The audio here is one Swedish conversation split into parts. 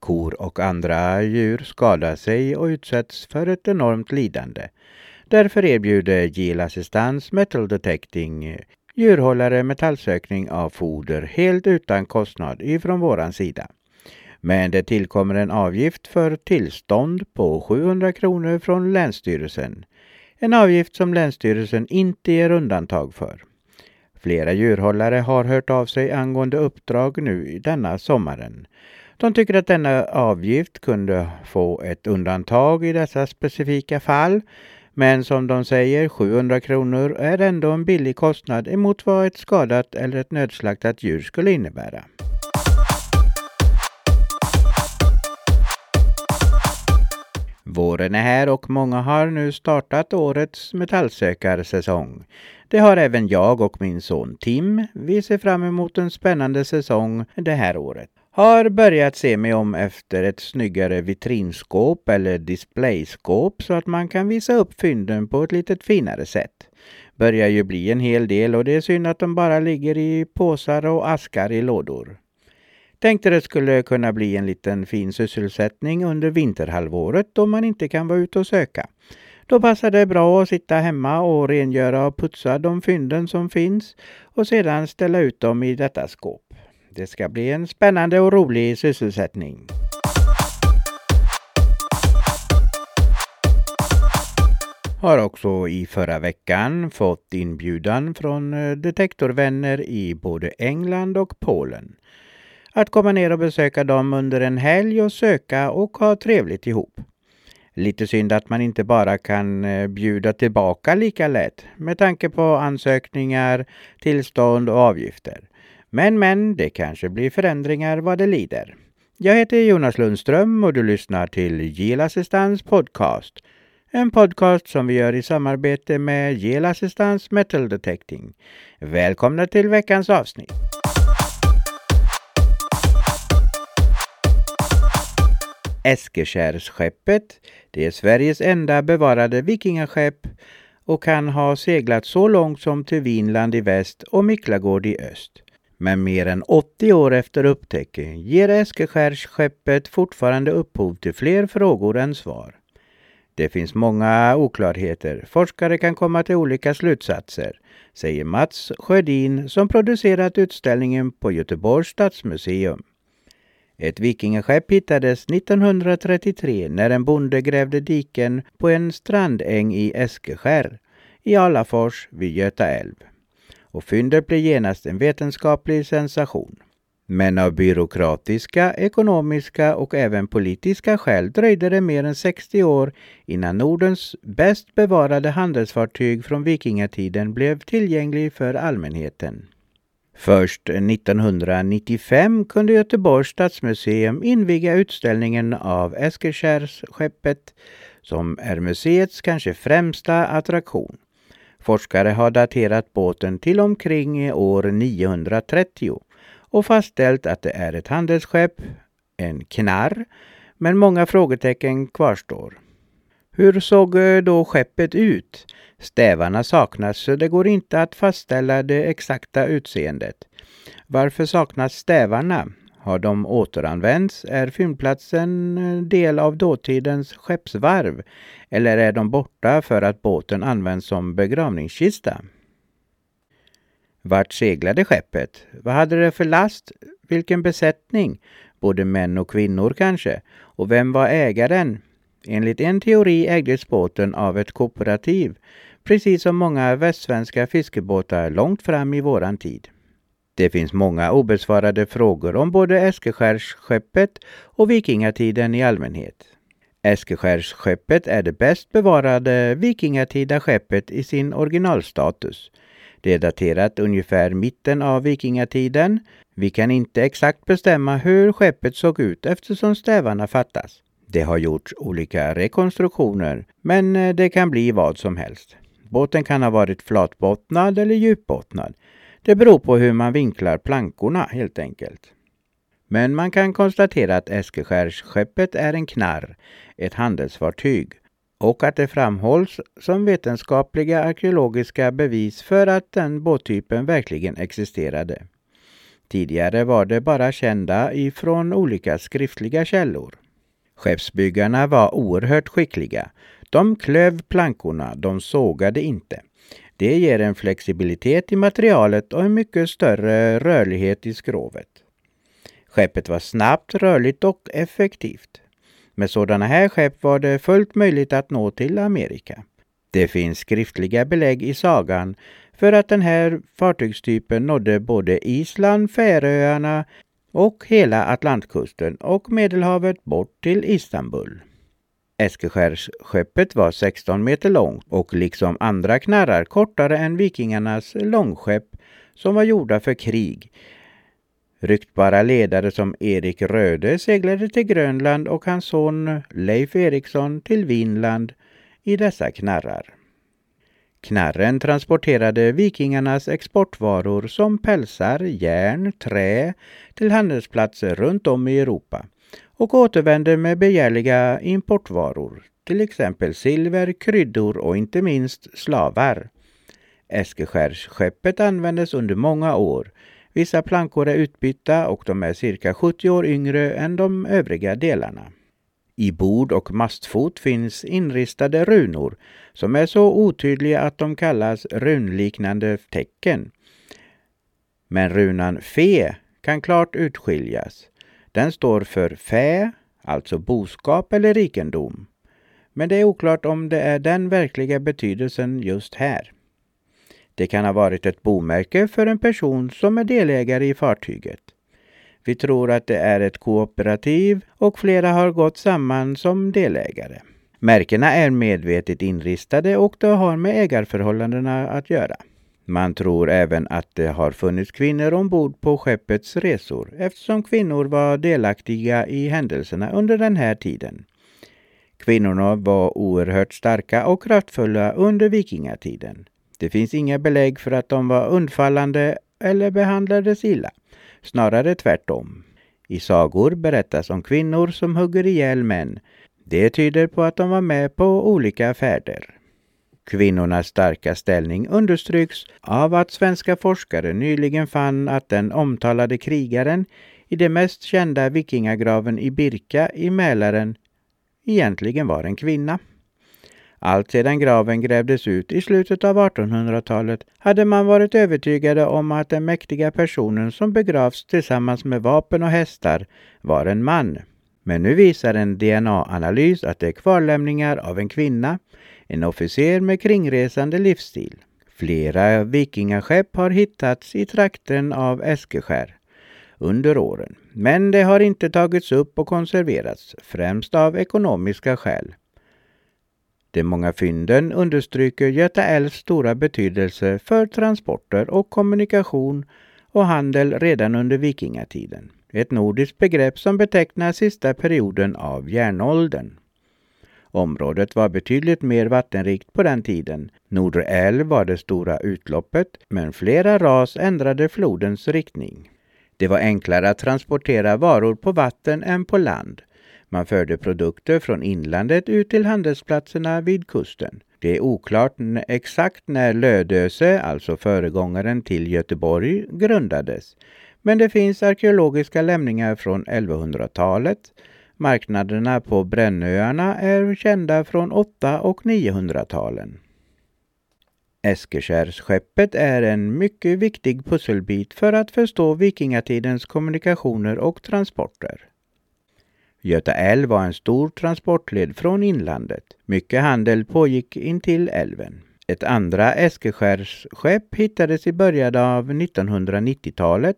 Kor och andra djur skadar sig och utsätts för ett enormt lidande. Därför erbjuder Gil Assistans Metal Detecting djurhållare metallsökning av foder helt utan kostnad ifrån våran sida. Men det tillkommer en avgift för tillstånd på 700 kronor från Länsstyrelsen. En avgift som Länsstyrelsen inte ger undantag för. Flera djurhållare har hört av sig angående uppdrag nu denna sommaren. De tycker att denna avgift kunde få ett undantag i dessa specifika fall. Men som de säger, 700 kronor är ändå en billig kostnad emot vad ett skadat eller ett nödslaktat djur skulle innebära. Våren är här och många har nu startat årets metallsökarsäsong. Det har även jag och min son Tim. Vi ser fram emot en spännande säsong det här året. Har börjat se mig om efter ett snyggare vitrinskåp eller displayskåp så att man kan visa upp fynden på ett lite finare sätt. Börjar ju bli en hel del och det är synd att de bara ligger i påsar och askar i lådor. Tänkte det skulle kunna bli en liten fin sysselsättning under vinterhalvåret då man inte kan vara ute och söka. Då passar det bra att sitta hemma och rengöra och putsa de fynden som finns och sedan ställa ut dem i detta skåp. Det ska bli en spännande och rolig sysselsättning. Har också i förra veckan fått inbjudan från eh, detektorvänner i både England och Polen. Att komma ner och besöka dem under en helg och söka och ha trevligt ihop. Lite synd att man inte bara kan eh, bjuda tillbaka lika lätt med tanke på ansökningar, tillstånd och avgifter. Men men, det kanske blir förändringar vad det lider. Jag heter Jonas Lundström och du lyssnar till Gil Assistans podcast. En podcast som vi gör i samarbete med Gil Assistans Metal Detecting. Välkomna till veckans avsnitt. Eskeskärsskeppet. Det är Sveriges enda bevarade vikingaskepp och kan ha seglat så långt som till Vinland i väst och Miklagård i öst. Men mer än 80 år efter upptäckten ger Eskeskärsskeppet fortfarande upphov till fler frågor än svar. Det finns många oklarheter. Forskare kan komma till olika slutsatser, säger Mats Sjödin som producerat utställningen på Göteborgs stadsmuseum. Ett vikingaskepp hittades 1933 när en bonde grävde diken på en strandäng i Eskeskär i Alafors vid Göta älv. Och fyndet blev genast en vetenskaplig sensation. Men av byråkratiska, ekonomiska och även politiska skäl dröjde det mer än 60 år innan Nordens bäst bevarade handelsfartyg från vikingatiden blev tillgänglig för allmänheten. Först 1995 kunde Göteborgs stadsmuseum inviga utställningen av Eskilskärsskeppet som är museets kanske främsta attraktion. Forskare har daterat båten till omkring år 930 och fastställt att det är ett handelsskepp, en knarr, men många frågetecken kvarstår. Hur såg eh, då skeppet ut? Stävarna saknas så det går inte att fastställa det exakta utseendet. Varför saknas stävarna? Har de återanvänts? Är fyndplatsen eh, del av dåtidens skeppsvarv? Eller är de borta för att båten används som begravningskista? Vart seglade skeppet? Vad hade det för last? Vilken besättning? Både män och kvinnor kanske? Och vem var ägaren? Enligt en teori ägdes båten av ett kooperativ, precis som många västsvenska fiskebåtar långt fram i våran tid. Det finns många obesvarade frågor om både Eskeskärsskeppet och vikingatiden i allmänhet. Eskeskärsskeppet är det bäst bevarade vikingatida skeppet i sin originalstatus. Det är daterat ungefär mitten av vikingatiden. Vi kan inte exakt bestämma hur skeppet såg ut eftersom stävarna fattas. Det har gjorts olika rekonstruktioner, men eh, det kan bli vad som helst. Båten kan ha varit flatbottnad eller djupbottnad. Det beror på hur man vinklar plankorna helt enkelt. Men man kan konstatera att Eskeskärsskeppet är en knarr, ett handelsfartyg, och att det framhålls som vetenskapliga arkeologiska bevis för att den båttypen verkligen existerade. Tidigare var det bara kända ifrån olika skriftliga källor. Skeppsbyggarna var oerhört skickliga. De klöv plankorna, de sågade inte. Det ger en flexibilitet i materialet och en mycket större rörlighet i skrovet. Skeppet var snabbt, rörligt och effektivt. Med sådana här skepp var det fullt möjligt att nå till Amerika. Det finns skriftliga belägg i sagan för att den här fartygstypen nådde både Island, Färöarna och hela Atlantkusten och Medelhavet bort till Istanbul. Eskeskärsskeppet var 16 meter långt och liksom andra knarrar kortare än vikingarnas långskepp som var gjorda för krig. Ryktbara ledare som Erik Röde seglade till Grönland och hans son Leif Eriksson till Vinland i dessa knarrar. Knarren transporterade vikingarnas exportvaror som pälsar, järn, trä till handelsplatser runt om i Europa och återvänder med begärliga importvaror, till exempel silver, kryddor och inte minst slavar. Eskeskärsskeppet användes under många år. Vissa plankor är utbytta och de är cirka 70 år yngre än de övriga delarna. I bord och mastfot finns inristade runor som är så otydliga att de kallas runliknande tecken. Men runan fe kan klart utskiljas. Den står för fä, alltså boskap eller rikedom. Men det är oklart om det är den verkliga betydelsen just här. Det kan ha varit ett bomärke för en person som är delägare i fartyget. Vi tror att det är ett kooperativ och flera har gått samman som delägare. Märkena är medvetet inristade och det har med ägarförhållandena att göra. Man tror även att det har funnits kvinnor ombord på skeppets resor eftersom kvinnor var delaktiga i händelserna under den här tiden. Kvinnorna var oerhört starka och kraftfulla under vikingatiden. Det finns inga belägg för att de var undfallande eller behandlades illa. Snarare tvärtom. I sagor berättas om kvinnor som hugger ihjäl män. Det tyder på att de var med på olika färder. Kvinnornas starka ställning understryks av att svenska forskare nyligen fann att den omtalade krigaren i den mest kända vikingagraven i Birka i Mälaren egentligen var en kvinna. Allt sedan graven grävdes ut i slutet av 1800-talet hade man varit övertygade om att den mäktiga personen som begravs tillsammans med vapen och hästar var en man. Men nu visar en DNA-analys att det är kvarlämningar av en kvinna, en officer med kringresande livsstil. Flera vikingaskepp har hittats i trakten av Eskeskär under åren, men det har inte tagits upp och konserverats, främst av ekonomiska skäl. De många fynden understryker Göta älvs stora betydelse för transporter och kommunikation och handel redan under vikingatiden. Ett nordiskt begrepp som betecknar sista perioden av järnåldern. Området var betydligt mer vattenrikt på den tiden. Nordre älv var det stora utloppet, men flera ras ändrade flodens riktning. Det var enklare att transportera varor på vatten än på land. Man förde produkter från inlandet ut till handelsplatserna vid kusten. Det är oklart exakt när Lödöse, alltså föregångaren till Göteborg, grundades. Men det finns arkeologiska lämningar från 1100-talet. Marknaderna på Brännöarna är kända från 800 och 900-talen. Eskeskärsskeppet är en mycket viktig pusselbit för att förstå vikingatidens kommunikationer och transporter. Göta älv var en stor transportled från inlandet. Mycket handel pågick intill älven. Ett andra Eskeskärsskepp hittades i början av 1990-talet.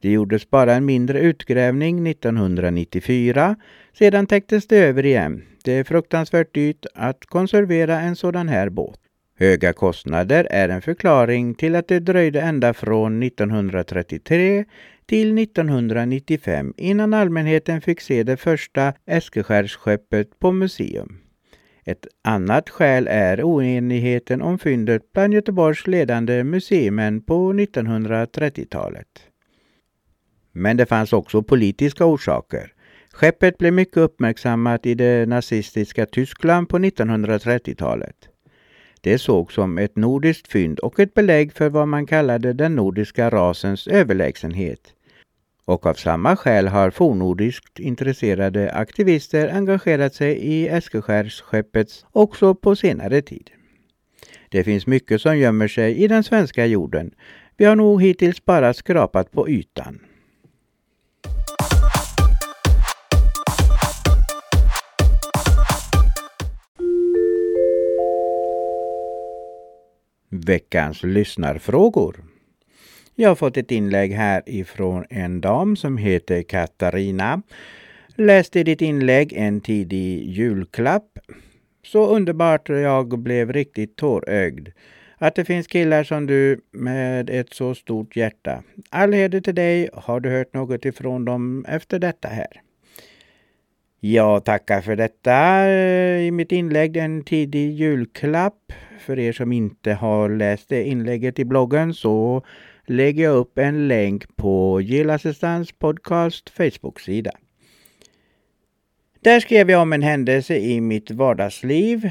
Det gjordes bara en mindre utgrävning 1994. Sedan täcktes det över igen. Det är fruktansvärt dyrt att konservera en sådan här båt. Höga kostnader är en förklaring till att det dröjde ända från 1933 till 1995 innan allmänheten fick se det första Eskeskärsskeppet på museum. Ett annat skäl är oenigheten om fyndet bland Göteborgs ledande museimän på 1930-talet. Men det fanns också politiska orsaker. Skeppet blev mycket uppmärksammat i det nazistiska Tyskland på 1930-talet. Det sågs som ett nordiskt fynd och ett belägg för vad man kallade den nordiska rasens överlägsenhet. Och av samma skäl har fornnordiskt intresserade aktivister engagerat sig i Eskilskärsskeppet också på senare tid. Det finns mycket som gömmer sig i den svenska jorden. Vi har nog hittills bara skrapat på ytan. Veckans lyssnarfrågor. Jag har fått ett inlägg här ifrån en dam som heter Katarina. Läste ditt inlägg en tidig julklapp. Så underbart jag blev riktigt tårögd. Att det finns killar som du med ett så stort hjärta. All heder till dig. Har du hört något ifrån dem efter detta här? Jag tackar för detta i mitt inlägg, en tidig julklapp. För er som inte har läst det inlägget i bloggen så lägger jag upp en länk på Gillassistans podcast Facebook-sida. Där skrev jag om en händelse i mitt vardagsliv.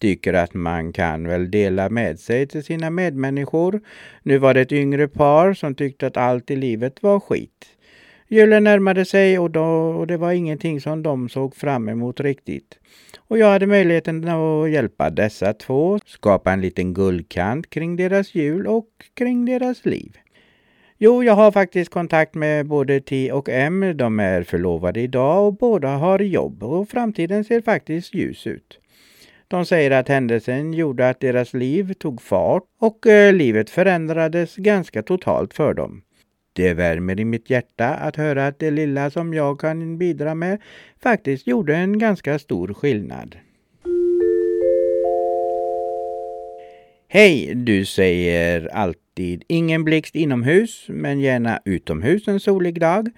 Tycker att man kan väl dela med sig till sina medmänniskor. Nu var det ett yngre par som tyckte att allt i livet var skit. Julen närmade sig och, då, och det var ingenting som de såg fram emot riktigt. Och jag hade möjligheten att hjälpa dessa två skapa en liten guldkant kring deras jul och kring deras liv. Jo, jag har faktiskt kontakt med både T och M. De är förlovade idag och båda har jobb och framtiden ser faktiskt ljus ut. De säger att händelsen gjorde att deras liv tog fart och eh, livet förändrades ganska totalt för dem. Det värmer i mitt hjärta att höra att det lilla som jag kan bidra med faktiskt gjorde en ganska stor skillnad. Hej! Du säger alltid ingen blixt inomhus, men gärna utomhus en solig dag.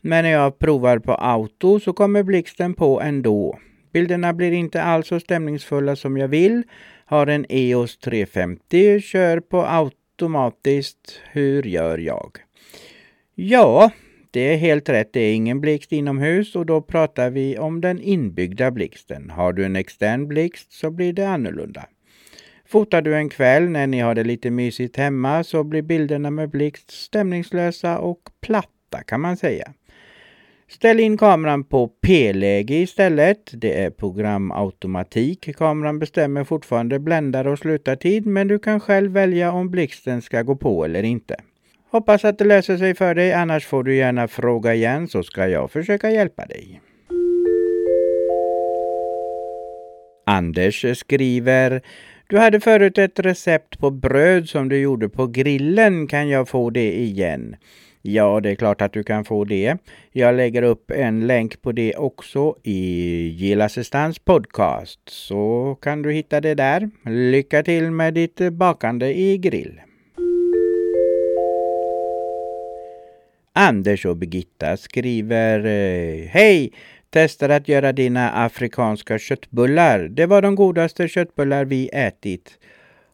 Men när jag provar på auto så kommer blixten på ändå. Bilderna blir inte alls så stämningsfulla som jag vill. Har en EOS 350, kör på automatiskt. Hur gör jag? Ja, det är helt rätt. Det är ingen blixt inomhus och då pratar vi om den inbyggda blixten. Har du en extern blixt så blir det annorlunda. Fotar du en kväll när ni har det lite mysigt hemma så blir bilderna med blixt stämningslösa och platta kan man säga. Ställ in kameran på P-läge istället. Det är programautomatik. Kameran bestämmer fortfarande bländare och slutartid men du kan själv välja om blixten ska gå på eller inte. Hoppas att det löser sig för dig, annars får du gärna fråga igen så ska jag försöka hjälpa dig. Anders skriver Du hade förut ett recept på bröd som du gjorde på grillen. Kan jag få det igen? Ja, det är klart att du kan få det. Jag lägger upp en länk på det också i Gillassistans podcast. Så kan du hitta det där. Lycka till med ditt bakande i grill. Anders och Birgitta skriver eh, Hej! Testar att göra dina afrikanska köttbullar. Det var de godaste köttbullar vi ätit.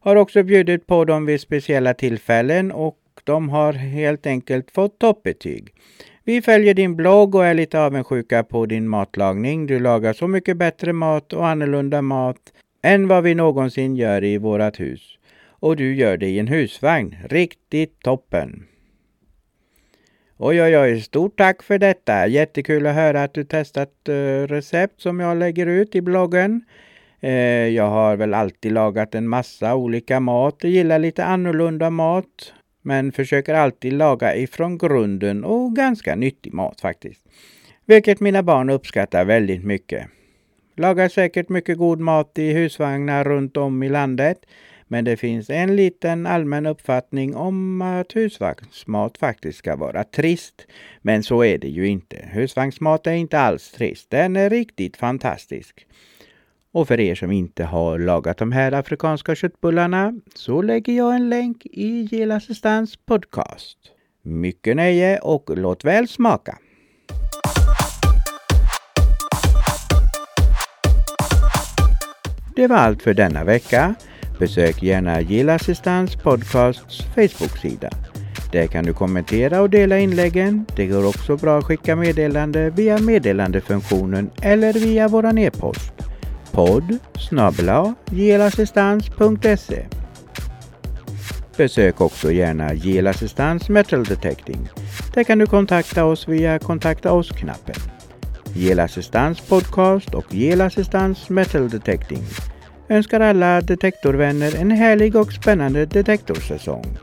Har också bjudit på dem vid speciella tillfällen och de har helt enkelt fått toppbetyg. Vi följer din blogg och är lite avundsjuka på din matlagning. Du lagar så mycket bättre mat och annorlunda mat än vad vi någonsin gör i vårat hus. Och du gör det i en husvagn. Riktigt toppen! Oj, oj, oj, stort tack för detta. Jättekul att höra att du testat eh, recept som jag lägger ut i bloggen. Eh, jag har väl alltid lagat en massa olika mat. Jag gillar lite annorlunda mat. Men försöker alltid laga ifrån grunden och ganska nyttig mat faktiskt. Vilket mina barn uppskattar väldigt mycket. Lagar säkert mycket god mat i husvagnar runt om i landet. Men det finns en liten allmän uppfattning om att husvagnsmat faktiskt ska vara trist. Men så är det ju inte. Husvagnsmat är inte alls trist. Den är riktigt fantastisk. Och för er som inte har lagat de här afrikanska köttbullarna så lägger jag en länk i Gilla Assistans podcast. Mycket nöje och låt väl smaka! Det var allt för denna vecka. Besök gärna Gilla Assistans podcasts Facebook-sida. Där kan du kommentera och dela inläggen. Det går också bra att skicka meddelande via meddelandefunktionen eller via våran e-post. podd gelassistans.se Besök också gärna Gelassistans Metal Detecting. Där kan du kontakta oss via kontakta oss-knappen. Gelassistans Podcast och Gelassistans Metal Detecting önskar alla detektorvänner en härlig och spännande detektorsäsong.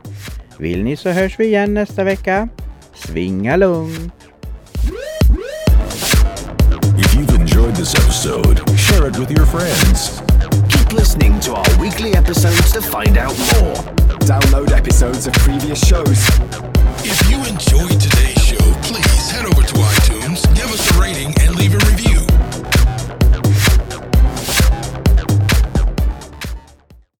Vill ni så hörs vi igen nästa vecka. Svinga lugnt! you enjoyed this episode, share it with your friends. Keep listening to our weekly episodes to find out more. Download episodes of previous shows. If you enjoyed today's show, please head over to iTunes, give us a rating, and